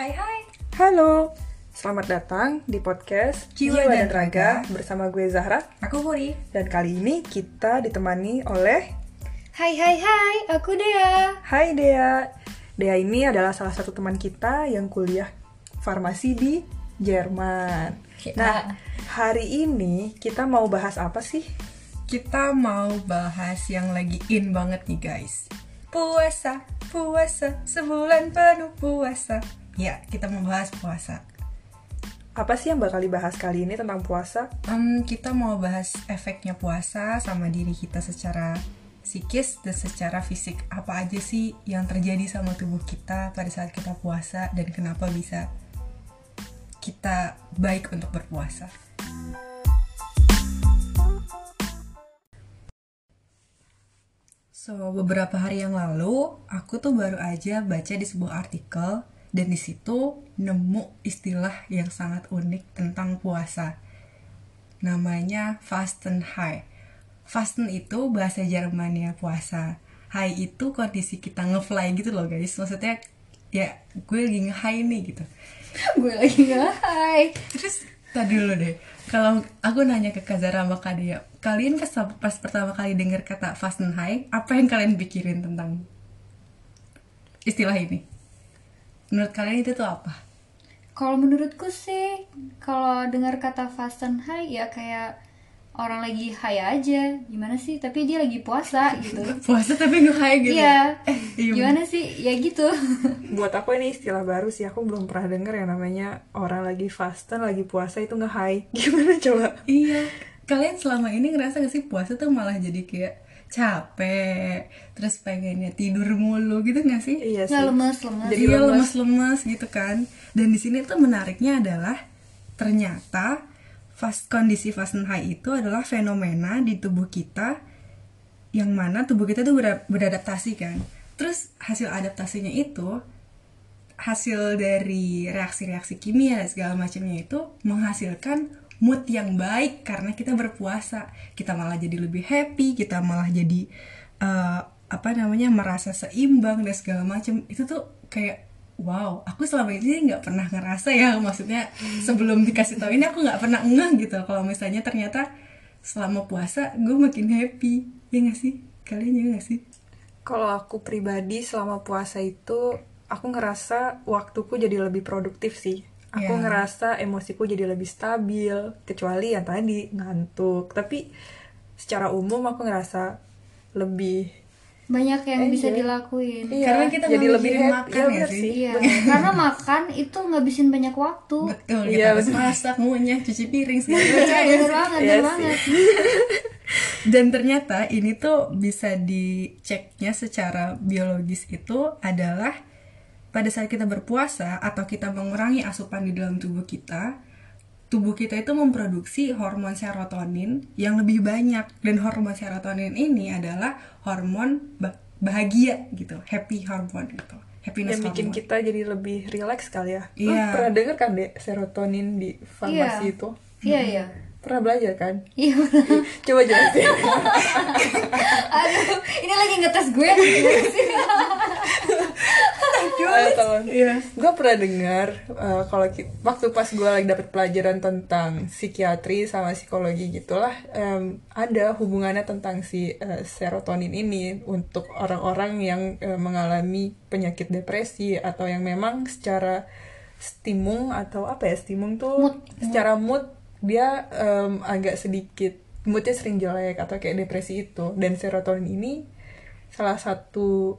hai hai Halo, selamat datang di podcast Jiwa dan Raga. bersama gue Zahra Aku Puri dan kali ini kita ditemani oleh Hai hai hai, aku Dea. Hai Dea. Dea ini adalah salah satu teman kita yang kuliah farmasi di Jerman. Nah, hari ini kita mau bahas apa sih? Kita mau bahas yang lagi in banget nih guys Puasa, puasa, sebulan penuh puasa Ya, kita mau bahas puasa. Apa sih yang bakal dibahas kali ini tentang puasa? Em, Kita mau bahas efeknya puasa sama diri kita secara psikis dan secara fisik. Apa aja sih yang terjadi sama tubuh kita pada saat kita puasa Dan kenapa bisa kita baik untuk berpuasa? So, beberapa hari yang lalu, aku tuh baru aja baca di sebuah artikel dan di situ nemu istilah yang sangat unik tentang puasa. Namanya Fasten High. Fasten itu bahasa Jermannya puasa. High itu kondisi kita ngefly gitu loh guys. Maksudnya ya gue lagi nge-high nih gitu. Gue lagi hai. Terus tadi dulu deh, kalau aku nanya ke Kazara sama Kak Dea, kalian pas, pas pertama kali dengar kata Fasten High, apa yang kalian pikirin tentang istilah ini? Menurut kalian itu tuh apa? Kalau menurutku sih, kalau dengar kata fasten high ya kayak orang lagi high aja. Gimana sih? Tapi dia lagi puasa gitu. Puasa tapi nge-high gitu? Iya. iya, Gimana sih? Ya gitu. Buat aku ini istilah baru sih, aku belum pernah denger yang namanya orang lagi fasten, lagi puasa itu nge-high. Gimana coba? Iya. Kalian selama ini ngerasa gak sih puasa tuh malah jadi kayak capek, terus pengennya tidur mulu gitu gak sih? Iya sih. Nggak lemes lemes. Jadi iya lemes. lemes-lemes gitu kan dan di sini tuh menariknya adalah ternyata fast kondisi high itu adalah fenomena di tubuh kita yang mana tubuh kita tuh ber- beradaptasi kan terus hasil adaptasinya itu hasil dari reaksi-reaksi kimia dan segala macamnya itu menghasilkan mood yang baik karena kita berpuasa. Kita malah jadi lebih happy kita malah jadi eh, apa namanya merasa seimbang dan segala macam. Itu tuh kayak wow aku selama ini nggak pernah ngerasa ya. Maksudnya sebelum dikasih tahu ini aku nggak pernah ngeh gitu. Kalau misalnya ternyata selama puasa gue makin happy. Ya nggak sih? Kalian juga nggak sih? Kalau aku pribadi selama puasa itu aku ngerasa waktuku jadi lebih produktif sih. Aku Ya. ngerasa emosiku jadi lebih stabil, kecuali yang tadi ngantuk. Tapi secara umum aku ngerasa lebih Banyak yang Eh, bisa iya. dilakuin. iya, Karena kita jadi lebih makan Iya, ya bener sih? Iya. Karena makan itu ngabisin banyak waktu. betul Iya, kita harus betul. masak ngunyah cuci piring segala Iya, macam bener banget, Iya banget. Dan ternyata ini tuh bisa diceknya secara biologis itu adalah pada saat kita berpuasa atau kita mengurangi asupan di dalam tubuh kita, tubuh kita itu memproduksi hormon serotonin yang lebih banyak dan hormon serotonin ini adalah hormon ba- bahagia gitu, happy hormone gitu, happiness yang bikin hormone. kita jadi lebih rileks kali ya. Iya. pernah denger kan deh serotonin di farmasi Iya. itu? Iya, iya. Pernah belajar kan? Iya. Coba jelasin. Aduh, ini lagi ngetes gue. Iya. Gue pernah dengar eh, kalau waktu pas gue lagi dapet pelajaran tentang psikiatri sama psikologi gitulah em, ada hubungannya tentang si eh, serotonin ini untuk orang-orang yang eh, mengalami penyakit depresi atau yang memang secara stimung atau apa ya stimung tuh Mood. secara mood dia em, agak sedikit moodnya sering jelek atau kayak depresi itu dan serotonin ini salah satu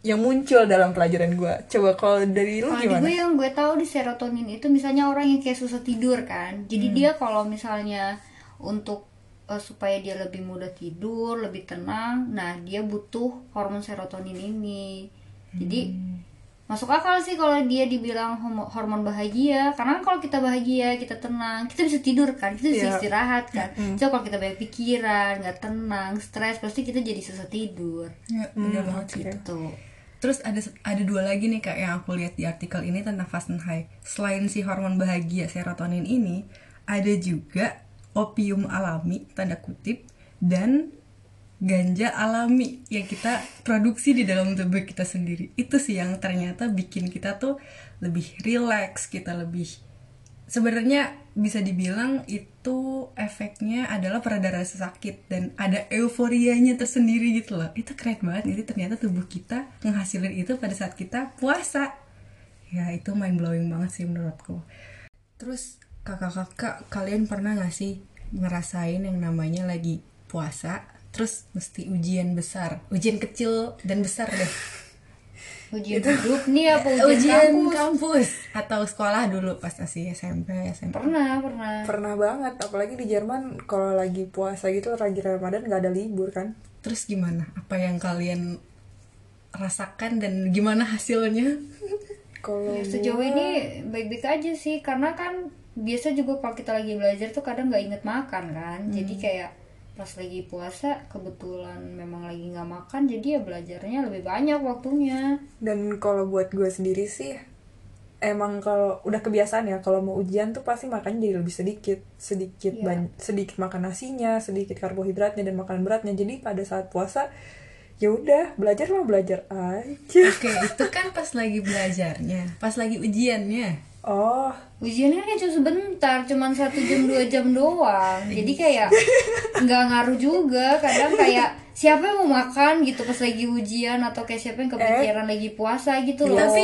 yang muncul dalam pelajaran gue coba kalau dari lu di gimana gue yang gue tahu di serotonin itu misalnya orang yang kayak susah tidur kan. Jadi Hmm. dia kalau misalnya untuk eh, supaya dia lebih mudah tidur, lebih tenang, nah dia butuh hormon serotonin ini. Jadi Hmm. masuk akal sih kalau dia dibilang hormon bahagia karena kan kalau kita bahagia kita tenang kita bisa tidur kan kita bisa Iya. istirahat kan coba kalau kita banyak pikiran nggak tenang stres pasti kita jadi susah tidur Ya, bener banget sih. oke. Terus ada ada dua lagi nih kak yang aku lihat di artikel ini tentang Fasten High. Selain si hormon bahagia serotonin ini, ada juga opium alami tanda kutip dan ganja alami yang kita produksi di dalam tubuh kita sendiri itu sih yang ternyata bikin kita tuh lebih rileks kita lebih sebenarnya bisa dibilang itu efeknya adalah pereda rasa sakit dan ada euforianya tersendiri gitu loh. Itu keren banget jadi ternyata tubuh kita menghasilkan itu pada saat kita puasa. Ya itu mind blowing banget sih menurutku. Terus kakak-kakak kalian pernah gak sih ngerasain yang namanya lagi puasa terus mesti ujian besar? Ujian kecil dan besar deh ujian hidup nih apa ujian, ujian kampus? kampus. Atau sekolah dulu pas masih SMP SMP. Pernah pernah. Pernah banget apalagi di Jerman kalau lagi puasa gitu lagi Ramadan nggak ada libur kan? Terus gimana? Apa yang kalian rasakan dan gimana hasilnya? Kalau Ya, sejauh ini baik-baik aja sih karena kan biasa juga kalau kita lagi belajar tuh kadang nggak inget makan kan? Jadi kayak pas lagi puasa kebetulan memang lagi nggak makan jadi ya belajarnya lebih banyak waktunya. Dan kalau buat gue sendiri sih emang kalau udah kebiasaan ya kalau mau ujian tuh pasti makannya jadi lebih sedikit. Sedikit Iya. ban- sedikit makan nasinya sedikit karbohidratnya dan makan beratnya. Jadi pada saat puasa ya udah belajar mah belajar aja. Oke itu kan pas lagi belajarnya pas lagi ujiannya oh. Ujiannya kan cuma sebentar cuman satu jam dua jam doang. Jadi kayak nggak ngaruh juga. Kadang kayak siapa yang mau makan gitu pas lagi ujian? Atau kayak siapa yang kepikiran lagi puasa gitu loh. Tapi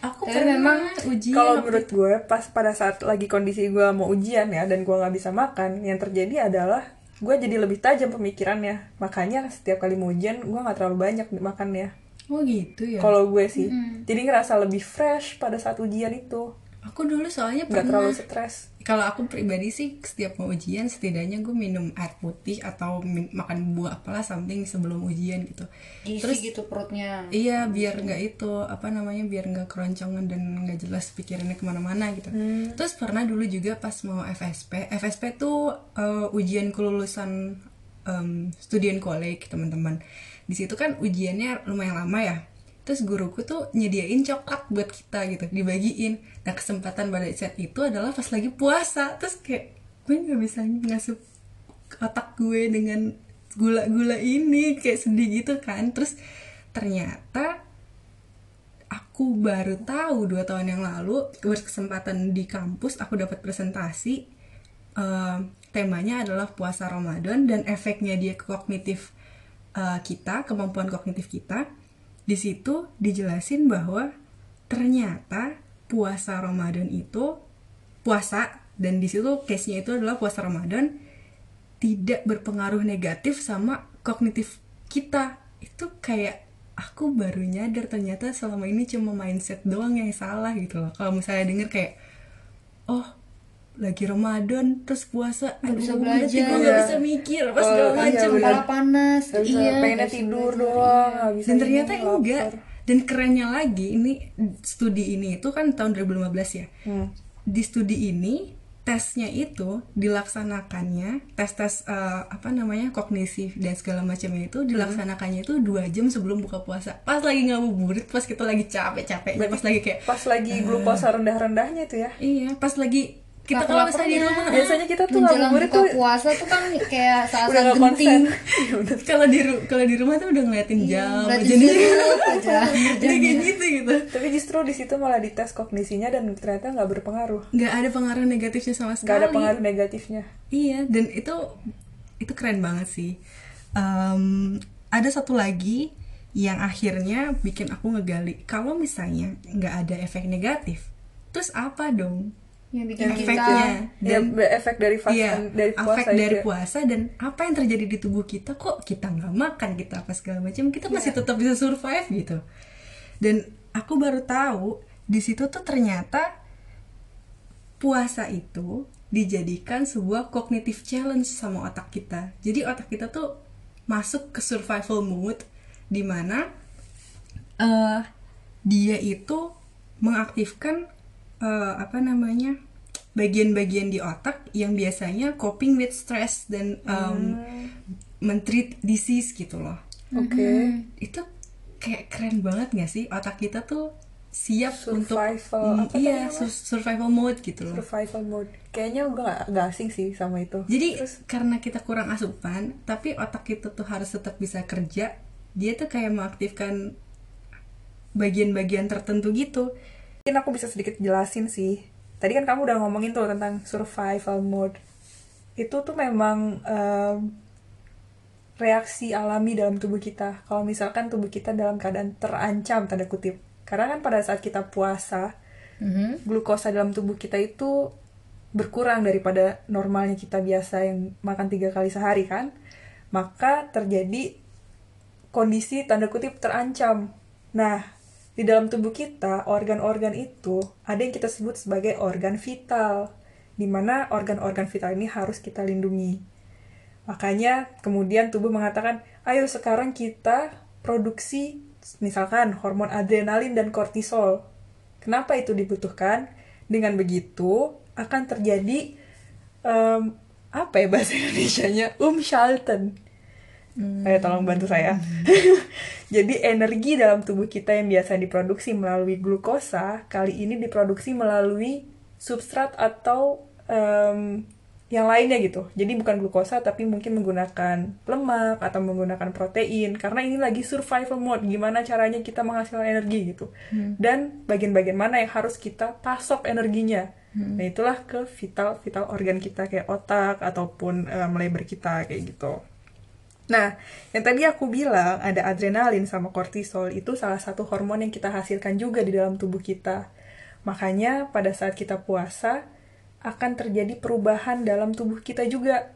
aku Tapi memang ujian kalau menurut gue pas pada saat lagi kondisi gue mau ujian ya dan gue nggak bisa makan yang terjadi adalah gue jadi lebih tajam pemikirannya. Makanya setiap kali mau ujian gue nggak terlalu banyak makannya. Oh gitu ya? Kalau gue sih. Jadi ngerasa lebih fresh pada saat ujian itu aku dulu soalnya nggak pernah terlalu stres. Kalau aku pribadi sih setiap mau ujian setidaknya gue minum air putih atau min- makan buah apalah something sebelum ujian gitu. Diisi gitu perutnya. iya biar nggak itu apa namanya biar nggak keroncongan dan nggak jelas pikirannya ke mana-mana gitu. Terus pernah dulu juga pas mau FSP FSP tuh eh, ujian kelulusan em, student college teman-teman. Di situ kan ujiannya lumayan lama ya terus guruku tuh nyediain coklat buat kita gitu dibagiin. Nah kesempatan pada saat itu adalah pas lagi puasa. Terus kayak gue nggak bisa ngasup otak gue dengan gula-gula ini kayak sedih gitu kan. Terus ternyata aku baru tahu dua tahun yang lalu berkesempatan di kampus aku dapat presentasi eh, temanya adalah puasa Ramadan dan efeknya dia ke kognitif eh, kita kemampuan kognitif kita di situ dijelasin bahwa ternyata puasa Ramadan itu puasa dan di situ case-nya itu adalah puasa Ramadan tidak berpengaruh negatif sama kognitif kita. Itu kayak aku baru nyadar ternyata selama ini cuma mindset doang yang salah gitu loh. Kalau misalnya denger kayak oh lagi Ramadan terus puasa. Nggak bisa belajar. gue nggak bisa mikir. Apa Oh, segala iya, macam kepala panas. Bisa, iya pengennya tidur doang nggak bisa dan ternyata lapar. enggak. dan kerennya lagi ini studi ini itu kan tahun 2015 ya. Hmm. di studi ini tesnya itu dilaksanakannya tes tes eh, apa namanya kognitif dan segala macamnya itu dilaksanakannya itu dua jam sebelum buka puasa. Pas lagi ngabuburit pas kita lagi capek capeknya pas lagi kayak pas lagi glukosa rendah-rendahnya itu ya? Iya pas lagi kita kalau misalnya di rumah. Biasanya kita tuh ngabuburit buka tuh puasa tuh kan kayak saat-saat gak genting. Ya udah. kalau di kalau di rumah tuh udah ngeliatin jam berarti jadi jadi kayak gitu gitu. Tapi justru di situ malah dites kognisinya dan ternyata nggak berpengaruh. Nggak ada pengaruh negatifnya sama sekali nggak ada pengaruh negatifnya. Iya, dan itu itu keren banget sih. Em, ada satu lagi yang akhirnya bikin aku ngegali. Kalau misalnya nggak ada efek negatif, terus apa dong yang bikin kita efeknya? ya Dan efek dari iya, dari puasa efek dari puasa dan apa yang terjadi di tubuh kita kok kita nggak makan kita apa segala macam kita masih tetap bisa survive gitu. Dan aku baru tahu di situ tuh ternyata puasa itu dijadikan sebuah cognitive challenge sama otak kita. Jadi otak kita tuh masuk ke survival mode di mana eh, dia itu mengaktifkan eh, apa namanya bagian-bagian di otak yang biasanya coping with stress dan um, mentreat disease gitu loh. oke. Itu kayak keren banget gak sih? Otak kita tuh siap Survival, untuk Mm, iya survival mode gitu loh. Survival mode. Kayaknya gue gak, gak asing sih sama itu. Jadi karena kita kurang asupan tapi otak kita tuh harus tetap bisa kerja dia tuh kayak mengaktifkan bagian-bagian tertentu gitu mungkin aku bisa sedikit jelasin sih. Tadi kan kamu udah ngomongin tuh tentang survival mode. Itu tuh memang em, reaksi alami dalam tubuh kita. Kalau misalkan tubuh kita dalam keadaan terancam tanda kutip. Karena kan pada saat kita puasa Mhm. glukosa dalam tubuh kita itu berkurang daripada normalnya kita biasa yang makan tiga kali sehari kan? Maka terjadi kondisi tanda kutip terancam. Nah di dalam tubuh kita organ-organ itu ada yang kita sebut sebagai organ vital di mana organ-organ vital ini harus kita lindungi Makanya kemudian tubuh mengatakan, ayo sekarang kita produksi misalkan hormon adrenalin dan kortisol. Kenapa itu dibutuhkan? Dengan begitu akan terjadi em, apa ya bahasa Indonesia-nya? Umschalten. Ayo tolong bantu saya. Jadi energi dalam tubuh kita yang biasa diproduksi melalui glukosa, kali ini diproduksi melalui substrat atau em, yang lainnya gitu. Jadi bukan glukosa tapi mungkin menggunakan lemak atau menggunakan protein karena ini lagi survival mode. Gimana caranya kita menghasilkan energi gitu. Dan bagian-bagian mana yang harus kita pasok energinya. Nah, itulah ke vital vital organ kita kayak otak ataupun em, leber kita kayak gitu. Nah, yang tadi aku bilang ada adrenalin sama kortisol itu salah satu hormon yang kita hasilkan juga di dalam tubuh kita. Makanya pada saat kita puasa akan terjadi perubahan dalam tubuh kita juga.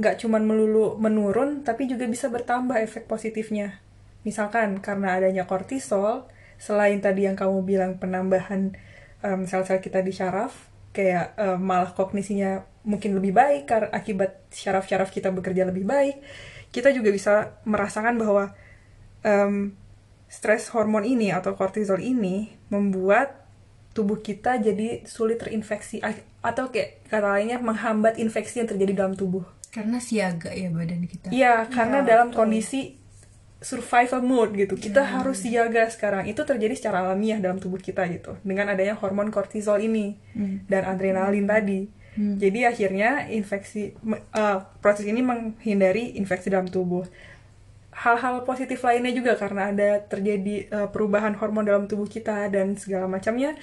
Nggak cuma melulu menurun, tapi juga bisa bertambah efek positifnya. Misalkan karena adanya kortisol, selain tadi yang kamu bilang penambahan em, sel-sel kita di syaraf, kayak em, malah kognisinya mungkin lebih baik karena akibat syaraf-syaraf kita bekerja lebih baik, kita juga bisa merasakan bahwa em, stres hormon ini atau kortisol ini membuat tubuh kita jadi sulit terinfeksi atau kayak kata lainnya menghambat infeksi yang terjadi dalam tubuh. karena siaga ya badan kita Iya, karena dalam kondisi survival mode gitu. Kita harus siaga sekarang. Itu terjadi secara alamiah dalam tubuh kita gitu. Dengan adanya hormon kortisol ini dan adrenalin tadi. Jadi akhirnya infeksi eh, proses ini menghindari infeksi dalam tubuh. Hal-hal positif lainnya juga karena ada terjadi eh, perubahan hormon dalam tubuh kita dan segala macamnya.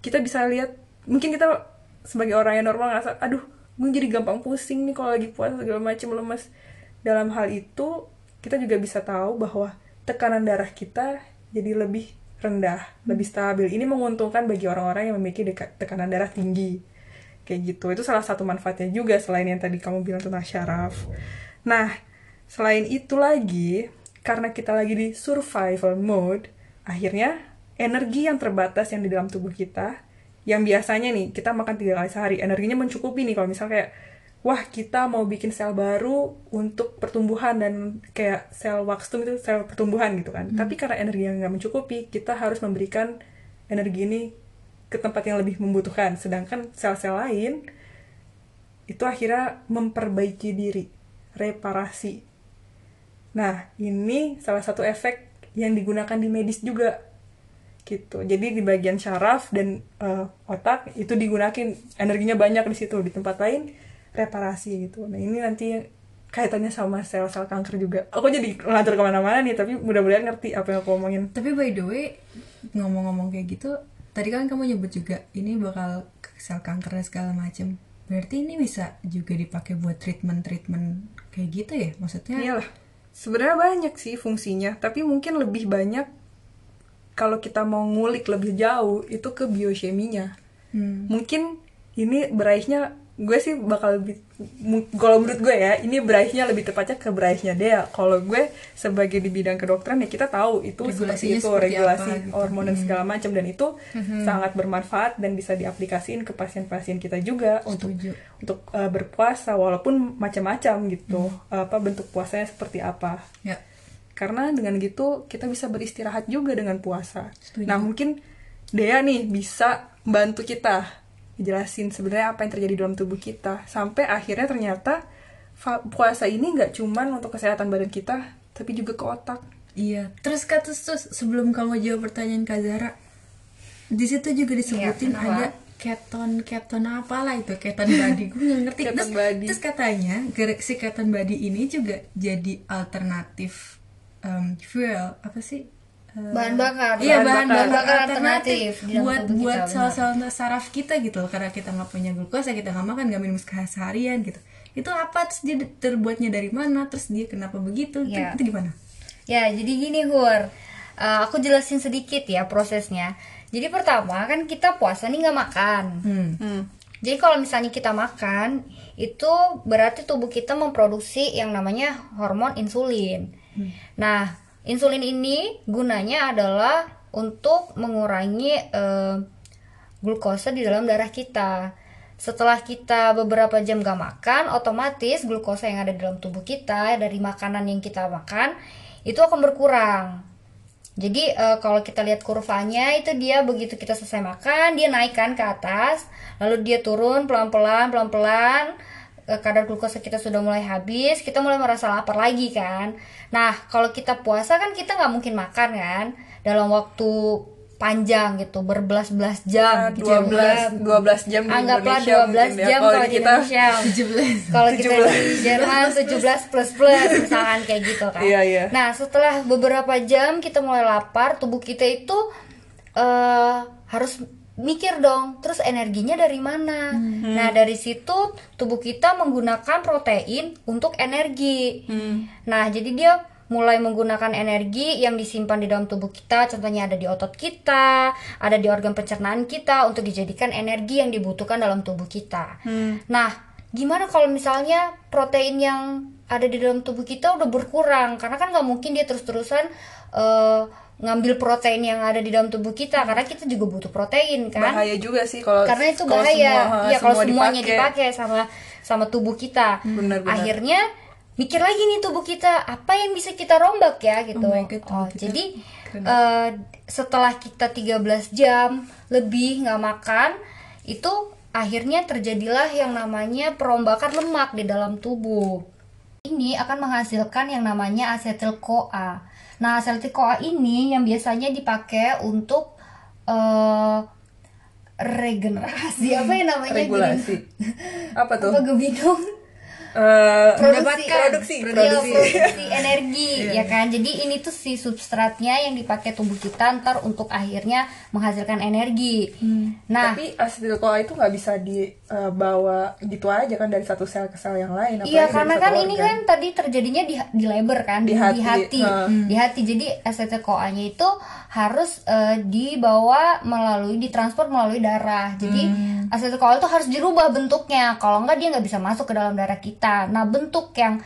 Kita bisa lihat mungkin kita sebagai orang yang normal ngerasa aduh gue jadi gampang pusing nih kalau lagi puasa segala macam lemes dalam hal itu kita juga bisa tahu bahwa tekanan darah kita jadi lebih rendah lebih stabil ini menguntungkan bagi orang-orang yang memiliki tekanan darah tinggi kayak gitu. Itu salah satu manfaatnya juga selain yang tadi kamu bilang tentang syaraf. Nah selain itu lagi karena kita lagi di survival mode akhirnya energi yang terbatas yang di dalam tubuh kita yang biasanya nih kita makan tiga kali sehari energinya mencukupi nih. Kalau misal kayak wah kita mau bikin sel baru untuk pertumbuhan dan kayak sel waxtum itu sel pertumbuhan gitu kan. Tapi karena energi yang nggak mencukupi kita harus memberikan energi ini ke tempat yang lebih membutuhkan. Sedangkan sel-sel lain itu akhirnya memperbaiki diri reparasi. Nah ini salah satu efek yang digunakan di medis juga gitu. Jadi di bagian syaraf dan eh, otak itu digunakan energinya banyak di situ di tempat lain reparasi gitu. Nah ini nanti kaitannya sama sel-sel kanker juga. Aku jadi ngatur ke mana-mana nih tapi mudah-mudahan ngerti apa yang aku omongin. Tapi by the way ngomong-ngomong kayak gitu tadi kan kamu nyebut juga ini bakal sel kanker dan segala macem. Berarti ini bisa juga dipakai buat treatment treatment kayak gitu ya? Maksudnya iyalah. Sebenarnya banyak sih fungsinya tapi mungkin lebih banyak kalau kita mau ngulik lebih jauh itu ke biocheminya Hmm. mungkin ini beraihnya gue sih bakal lebih kalau menurut gue ya ini beraihnya lebih tepatnya ke beraihnya dia. Kalau gue sebagai di bidang kedokteran ya kita tahu itu seperti itu seperti regulasi apa gitu. hormon dan segala macam. Dan itu sangat bermanfaat dan bisa diaplikasiin ke pasien-pasien kita juga untuk Setuju. untuk uh, berpuasa walaupun macam-macam gitu. Apa bentuk puasanya seperti apa. Ya. Karena dengan gitu kita bisa beristirahat juga dengan puasa. Setuju. Nah mungkin Dea nih bisa bantu kita jelasin sebenarnya apa yang terjadi dalam tubuh kita sampai akhirnya ternyata puasa ini nggak cuman untuk kesehatan badan kita tapi juga ke otak. iya terus kak terus, sebelum kamu jawab pertanyaan kak Zara di situ juga disebutin Iya, kenapa? ada keton keton apalah itu keton body gue nggak ngerti Keton terus, body. terus katanya si keton body ini juga jadi alternatif em, fuel apa sih bahan bakar Iya Bahan bahan bakar. bakar, Bakar alternatif, alternatif buat buat sel-sel saraf kita gitu loh karena kita nggak punya glukosa kita nggak makan nggak minum seharian gitu itu apa terus dia terbuatnya dari mana terus dia kenapa begitu Itu- Iya. itu, gimana Ya, jadi gini Hur. Uh, aku jelasin sedikit ya prosesnya. Jadi pertama kan kita puasa nih nggak makan. hmm. Hmm. Jadi kalau misalnya kita makan, itu berarti tubuh kita memproduksi yang namanya hormon insulin. Nah, insulin ini gunanya adalah untuk mengurangi eh, glukosa di dalam darah kita. Setelah kita beberapa jam gak makan, otomatis glukosa yang ada di dalam tubuh kita dari makanan yang kita makan itu akan berkurang. Jadi eh, kalau kita lihat kurvanya itu dia begitu kita selesai makan dia naik kan ke atas, lalu dia turun pelan-pelan pelan-pelan kadar glukosa kita sudah mulai habis, kita mulai merasa lapar lagi kan. Nah kalau kita puasa kan kita nggak mungkin makan kan dalam waktu panjang gitu berbelas-belas jam Nah, gitu ya. 12 12 jam di Anggaplah Indonesia 12 mungkin ya. jam Kalau di kita Indonesia. 17 Kalau kita di Jerman 17 plus plus misalkan kayak gitu kan. Iya, iya. Nah setelah beberapa jam kita mulai lapar, tubuh kita itu eh harus mikir dong, terus energinya dari mana? Hmm. Nah dari situ tubuh kita menggunakan protein untuk energi. Hmm. Nah jadi dia mulai menggunakan energi yang disimpan di dalam tubuh kita, contohnya ada di otot kita, ada di organ pencernaan kita untuk dijadikan energi yang dibutuhkan dalam tubuh kita. Hmm. Nah, gimana kalau misalnya protein yang ada di dalam tubuh kita udah berkurang? Karena kan nggak mungkin dia terus-terusan eh, ngambil protein yang ada di dalam tubuh kita, karena kita juga butuh protein kan? bahaya juga sih kalau karena itu kalau bahaya semua, ya kalau semua semuanya dipakai. dipakai sama sama tubuh kita Benar, benar. akhirnya mikir lagi nih tubuh kita apa yang bisa kita rombak ya gitu Oh God, Oh, jadi keren. eh, setelah kita 13 jam lebih nggak makan itu akhirnya terjadilah yang namanya perombakan lemak di dalam tubuh ini akan menghasilkan yang namanya asetil CoA. Nah, asetil CoA ini yang biasanya dipakai untuk eh regenerasi. Apa ya namanya? regulasi. Apa tuh? Apa gebidung? Eh, Produksi, produksi. Iya, produksi. produksi energi ya kan. Jadi ini tuh si substratnya yang dipakai tubuh kita ntar untuk akhirnya menghasilkan energi. Nah, tapi CoA itu nggak bisa dibawa gitu aja kan dari satu sel ke sel yang lain Iya karena kan ini kan tadi terjadinya di di leber kan Di di, hati, di hati ha. di hati. Jadi asetil CoA-nya itu harus eh, dibawa melalui ditransport melalui darah. Jadi asetil CoA itu harus dirubah bentuknya. Kalau enggak dia nggak bisa masuk ke dalam darah kita. Nah bentuk yang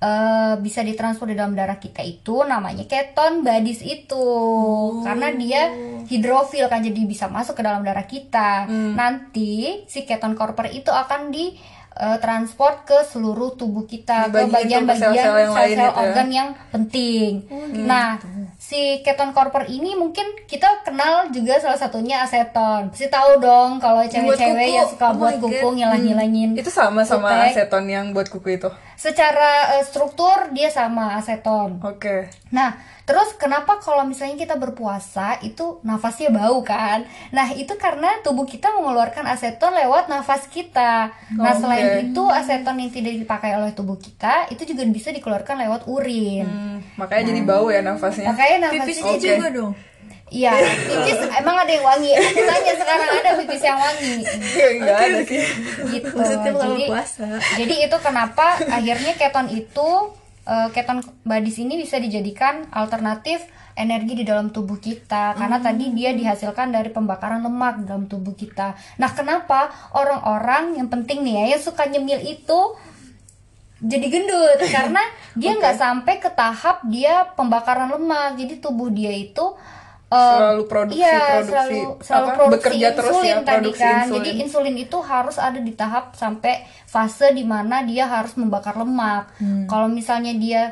eh, bisa ditransfer di dalam darah kita itu namanya keton bodies itu karena dia hidrofil kan jadi bisa masuk ke dalam darah kita nanti si keton korper itu akan di eh, transport ke seluruh tubuh kita ke Dibagi itu ke bagian-bagian sel-sel ya? organ yang penting. nah, si keton korper ini mungkin kita kenal juga salah satunya aseton. Pasti tahu dong kalau cewek-cewek yang suka Oh buat kuku ngilang-ngilangin. itu sama sama kutek. aseton yang buat kuku itu Secara eh, struktur dia sama aseton. oke Nah, terus kenapa kalau misalnya kita berpuasa itu nafasnya bau kan? Nah, itu karena tubuh kita mengeluarkan aseton lewat nafas kita. Nah, Oke. selain itu aseton yang tidak dipakai oleh tubuh kita itu juga bisa dikeluarkan lewat urin. Hmm, makanya jadi bau ya nafasnya Makanya nafas pipisnya Oke. juga dong Iya, pipis emang ada yang wangi. Aku tanya sekarang ada pipis yang wangi. nggak ada sih Gitu. Maksudnya Jadi puasa. jadi itu kenapa akhirnya keton itu eh, keton badis ini bisa dijadikan alternatif energi di dalam tubuh kita karena tadi dia dihasilkan dari pembakaran lemak dalam tubuh kita. Nah, kenapa orang-orang yang penting nih ya yang suka nyemil itu jadi gendut karena dia nggak sampai ke tahap dia pembakaran lemak. Jadi tubuh dia itu eh, Selalu produksi, iya, produksi, selalu, selalu apa, produksi bekerja terus insulin ya, tadi produksi kan. insulin. Jadi insulin itu harus ada di tahap sampai fase di mana dia harus membakar lemak. Hmm. Kalau misalnya dia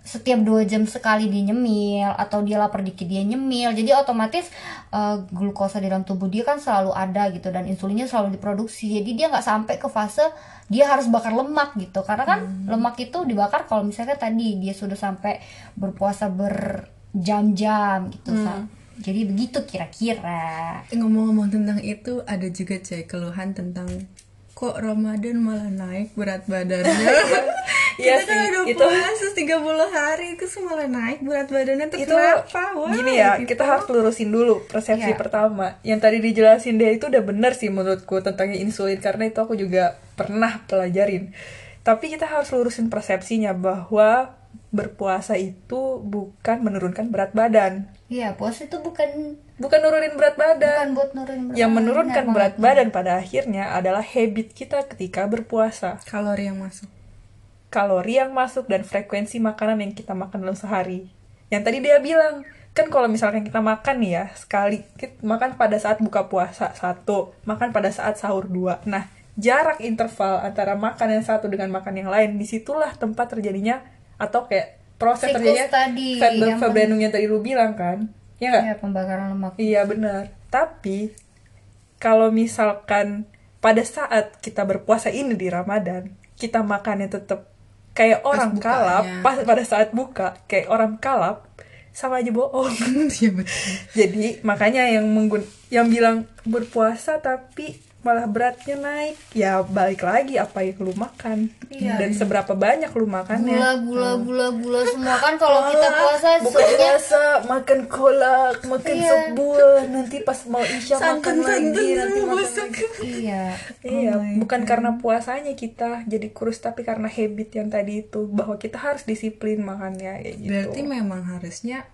setiap dua jam sekali dia nyemil atau dia lapar dikit dia nyemil, jadi otomatis eh, glukosa di dalam tubuh dia kan selalu ada gitu dan insulinnya selalu diproduksi. Jadi dia nggak sampai ke fase dia harus bakar lemak gitu. Karena kan Hmm. lemak itu dibakar kalau misalnya tadi dia sudah sampai berpuasa berjam-jam gitu. Sa- jadi begitu kira-kira Ngomong-ngomong tentang itu, ada juga coy keluhan tentang kok Ramadan malah naik berat badannya. Iya kita kan sih, udah itu- puasa 30 hari terus malah naik berat badannya tuh itu kenapa? Why? gini ya Gitu. kita harus lurusin dulu persepsi Iya. pertama yang tadi dijelasin dia itu udah bener sih menurutku tentang insulin karena itu aku juga pernah pelajarin tapi kita harus lurusin persepsinya bahwa berpuasa itu bukan menurunkan berat badan iya puasa itu bukan bukan nurunin berat badan bukan buat nurunin berat yang badan, menurunkan benar berat badan pada akhirnya adalah habit kita ketika berpuasa kalori yang masuk. kalori yang masuk dan frekuensi makanan yang kita makan dalam sehari. Yang tadi dia bilang, kan kalau misalkan kita makan nih ya, sekali kita makan pada saat buka puasa satu, makan pada saat sahur dua. Nah, jarak interval antara makan yang satu dengan makan yang lain, di situlah tempat terjadinya atau kayak proses Siklus terjadinya tadi, fat yang fat burning yang tadi lu bilang kan, ya nggak? Iya, pembakaran lemak Iya benar. Tapi kalau misalkan pada saat kita berpuasa ini di Ramadan, kita makannya tetap kayak orang bukanya. kalap pas pada saat buka kayak orang kalap sama aja bohong. Iya. Jadi makanya yang menggun yang bilang berpuasa tapi malah beratnya naik. Ya balik lagi apa yang lu makan. Iya. dan seberapa banyak lu makannya gula gula gula gula semua. Kan kalau kita puasa sebenarnya biasa makan kolak makan Iya. sebuah nanti pas mau isya makan lagi nanti makan lagi. iya iya. Oh my bukan karena puasanya kita jadi kurus tapi karena habit yang tadi itu bahwa kita harus disiplin makannya kayak gitu. Berarti memang harusnya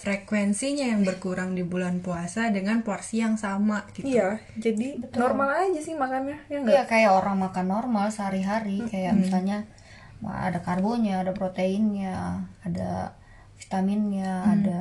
frekuensinya yang berkurang di bulan puasa dengan porsi yang sama gitu. iya jadi normal aja sih makannya ya enggak iya kayak orang makan normal sehari-hari kayak misalnya wah, ada karbonya ada proteinnya ada vitaminnya ada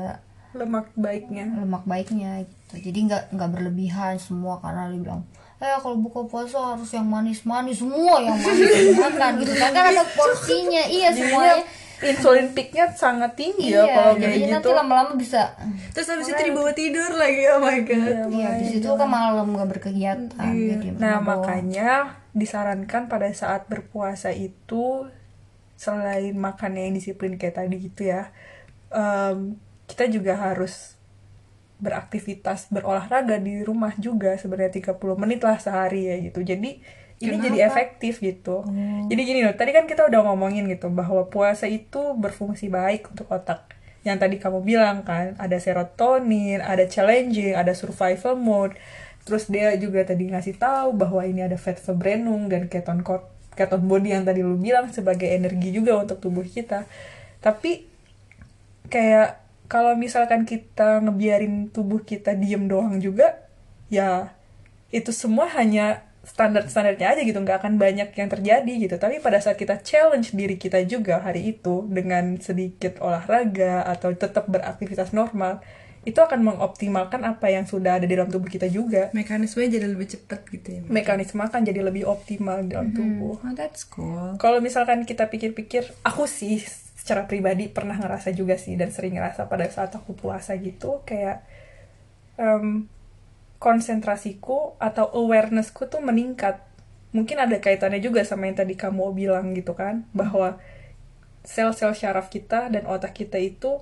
lemak baiknya. lemak baiknya gitu. Jadi nggak nggak berlebihan semua karena dia bilang eh kalau buka puasa harus yang manis-manis semua yang manis makan gitu kan. Kan ada porsinya iya semuanya insulin peaknya sangat tinggi ya iya kalau kayak gitu nanti lama-lama bisa Terus habis itu dibawa tidur lagi, oh my god. iya di situ kan malam nggak berkegiatan jadi Nah, mabok. makanya disarankan pada saat berpuasa itu selain makan yang disiplin kayak tadi gitu ya, em, kita juga harus beraktivitas berolahraga di rumah juga sebenarnya 30 menit lah sehari ya gitu. Jadi ini jadi efektif gitu. Jadi gini loh, tadi kan kita udah ngomongin gitu bahwa puasa itu berfungsi baik untuk otak. Yang tadi kamu bilang kan, ada serotonin, ada challenging, ada survival mode. Terus dia juga tadi ngasih tahu bahwa ini ada fat verbrenung dan keton keton body yang tadi lu bilang sebagai energi juga untuk tubuh kita. Tapi kayak kalau misalkan kita ngebiarin tubuh kita diem doang juga, ya itu semua hanya standar-standarnya aja gitu, nggak akan banyak yang terjadi gitu. Tapi pada saat kita challenge diri kita juga hari itu dengan sedikit olahraga atau tetap beraktivitas normal, itu akan mengoptimalkan apa yang sudah ada di dalam tubuh kita juga. Mekanismenya jadi lebih cepat gitu ya. Mekanisme akan jadi lebih optimal di dalam tubuh. Oh, that's cool. Kalau misalkan kita pikir-pikir, aku sih secara pribadi pernah ngerasa juga sih dan sering ngerasa pada saat aku puasa gitu kayak em, konsentrasiku atau awarenessku tuh meningkat. Mungkin ada kaitannya juga sama yang tadi kamu bilang gitu kan, bahwa sel-sel syaraf kita dan otak kita itu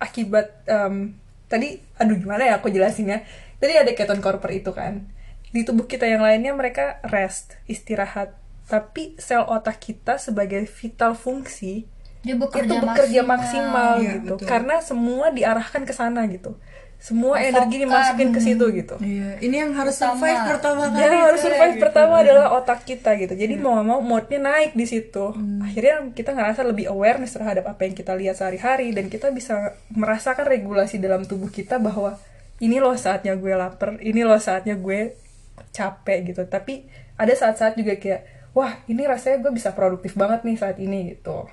akibat em, tadi aduh gimana ya aku jelasinnya? Tadi ada keton korper itu kan. Di tubuh kita yang lainnya mereka rest istirahat. Tapi sel otak kita sebagai vital fungsi dia bekerja, itu bekerja maksimal, Iya, gitu. betul. karena semua diarahkan ke sana gitu semua Fokus. energi dimasukin ke situ gitu Iya, ini yang harus Pertama. survive pertama kali. yang harus coy, survive gitu. pertama adalah otak kita gitu jadi mau nggak mau moodnya naik di situ akhirnya kita ngerasa lebih awareness terhadap apa yang kita lihat sehari-hari dan kita bisa merasakan regulasi dalam tubuh kita bahwa ini loh saatnya gue lapar ini loh saatnya gue capek gitu tapi ada saat-saat juga kayak wah ini rasanya gue bisa produktif banget nih saat ini gitu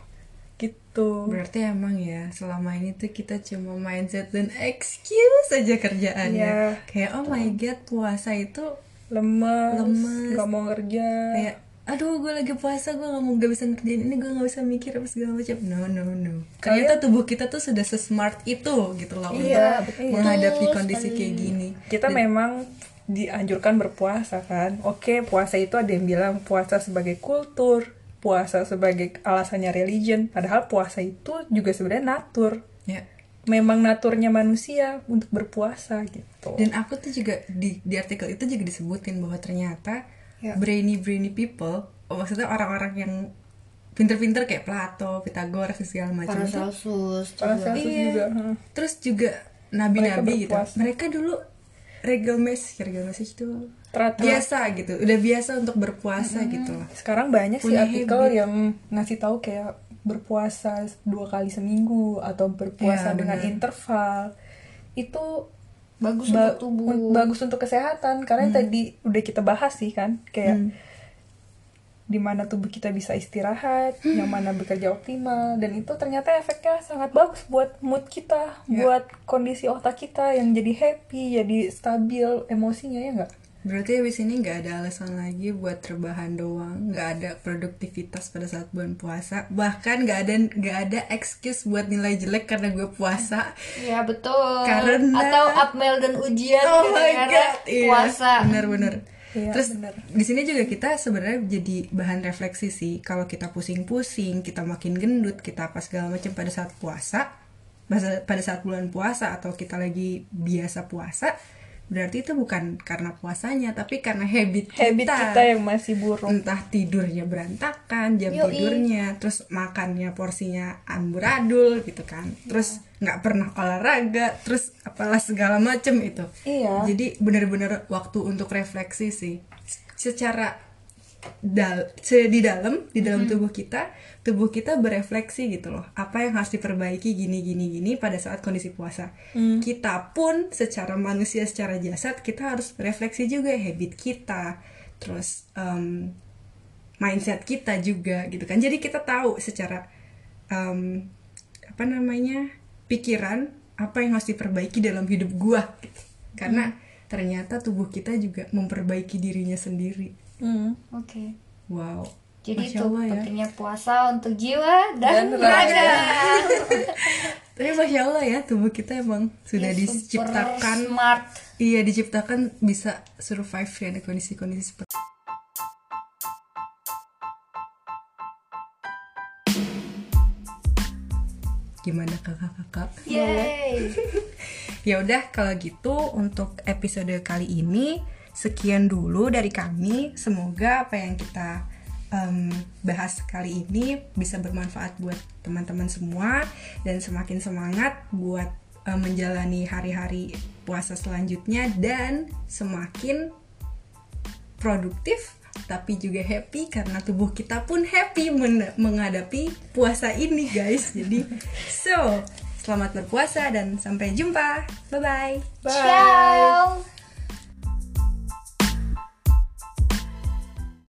gitu. Berarti emang ya selama ini tuh kita cuma mindset dan excuse aja kerjaannya. Iya. Kayak oh my god puasa itu lemes, Lemes. nggak mau kerja. Kayak aduh gue lagi puasa gue nggak mau gak bisa ngerjain ini gue nggak bisa mikir apa segala macam. No no no. Ternyata tubuh kita tuh sudah sesmart itu gitu loh Iya, untuk betul. menghadapi kondisi kayak gini. kita memang dianjurkan berpuasa kan. Oke puasa itu ada yang bilang puasa sebagai kultur puasa sebagai alasannya religion padahal puasa itu juga sebenarnya natur ya memang naturnya manusia untuk berpuasa gitu Dan aku tuh juga di di artikel itu juga disebutin bahwa ternyata Ya. brainy brainy people, oh, maksudnya orang-orang yang pinter-pinter kayak Plato, Pythagoras dan segala macam itu. Paracelsus Paracelsus Iya. juga hmm. Terus juga nabi-nabi Mereka gitu. Mereka dulu regelmes, regelmes itu Teratur. biasa gitu. Udah biasa untuk berpuasa gitu loh. sekarang banyak sih Punya artikel habit. yang ngasih tahu kayak berpuasa dua kali seminggu atau berpuasa Ya, dengan interval itu bagus ba- untuk tubuh un- bagus untuk kesehatan karena yang tadi udah kita bahas sih kan kayak di mana tubuh kita bisa istirahat, yang mana bekerja optimal dan itu ternyata efeknya sangat bagus buat mood kita, Ya. buat kondisi otak kita yang jadi happy, jadi stabil emosinya ya enggak? Berarti habis ini nggak ada alasan lagi buat rebahan doang, nggak ada produktivitas pada saat bulan puasa, bahkan nggak ada nggak ada excuse buat nilai jelek karena gue puasa. ya betul Karena- atau upmail dan ujian Oh my god, iya, puasa bener-bener. Iya, Terus bener. di sini juga kita sebenarnya jadi bahan refleksi sih. Kalau kita pusing-pusing, kita makin gendut, kita apa segala macam pada saat puasa, pada saat bulan puasa atau kita lagi biasa puasa, berarti itu bukan karena puasanya, tapi karena habit kita. Habit kita yang masih buruk. entah tidurnya berantakan jam Yoi. tidurnya terus makannya porsinya amburadul gitu kan terus nggak pernah olahraga terus apalah segala macem itu Iya. jadi bener-bener waktu untuk refleksi sih secara dal di dalam di dalam tubuh kita tubuh kita berefleksi gitu loh apa yang harus diperbaiki gini gini gini pada saat kondisi puasa. Kita pun secara manusia secara jasad kita harus refleksi juga habit kita terus em, mindset kita juga gitu kan. Jadi kita tahu secara em, apa namanya pikiran apa yang harus diperbaiki dalam hidup gua. Gitu. karena ternyata tubuh kita juga memperbaiki dirinya sendiri Hmm. oke wow jadi Masya itu Allah ya. pentingnya puasa untuk jiwa dan, Dan raga. tapi masya Allah ya tubuh kita emang sudah Ya, diciptakan smart iya diciptakan bisa survive ya di kondisi-kondisi seperti gimana kakak-kakak Yeay. Ya udah kalau gitu untuk episode kali ini sekian dulu dari kami. Semoga apa yang kita em, bahas kali ini bisa bermanfaat buat teman-teman semua dan semakin semangat buat em, menjalani hari-hari puasa selanjutnya dan semakin produktif tapi juga happy karena tubuh kita pun happy men- menghadapi puasa ini guys. Jadi so selamat berpuasa dan sampai jumpa. Bye bye. Bye. ciao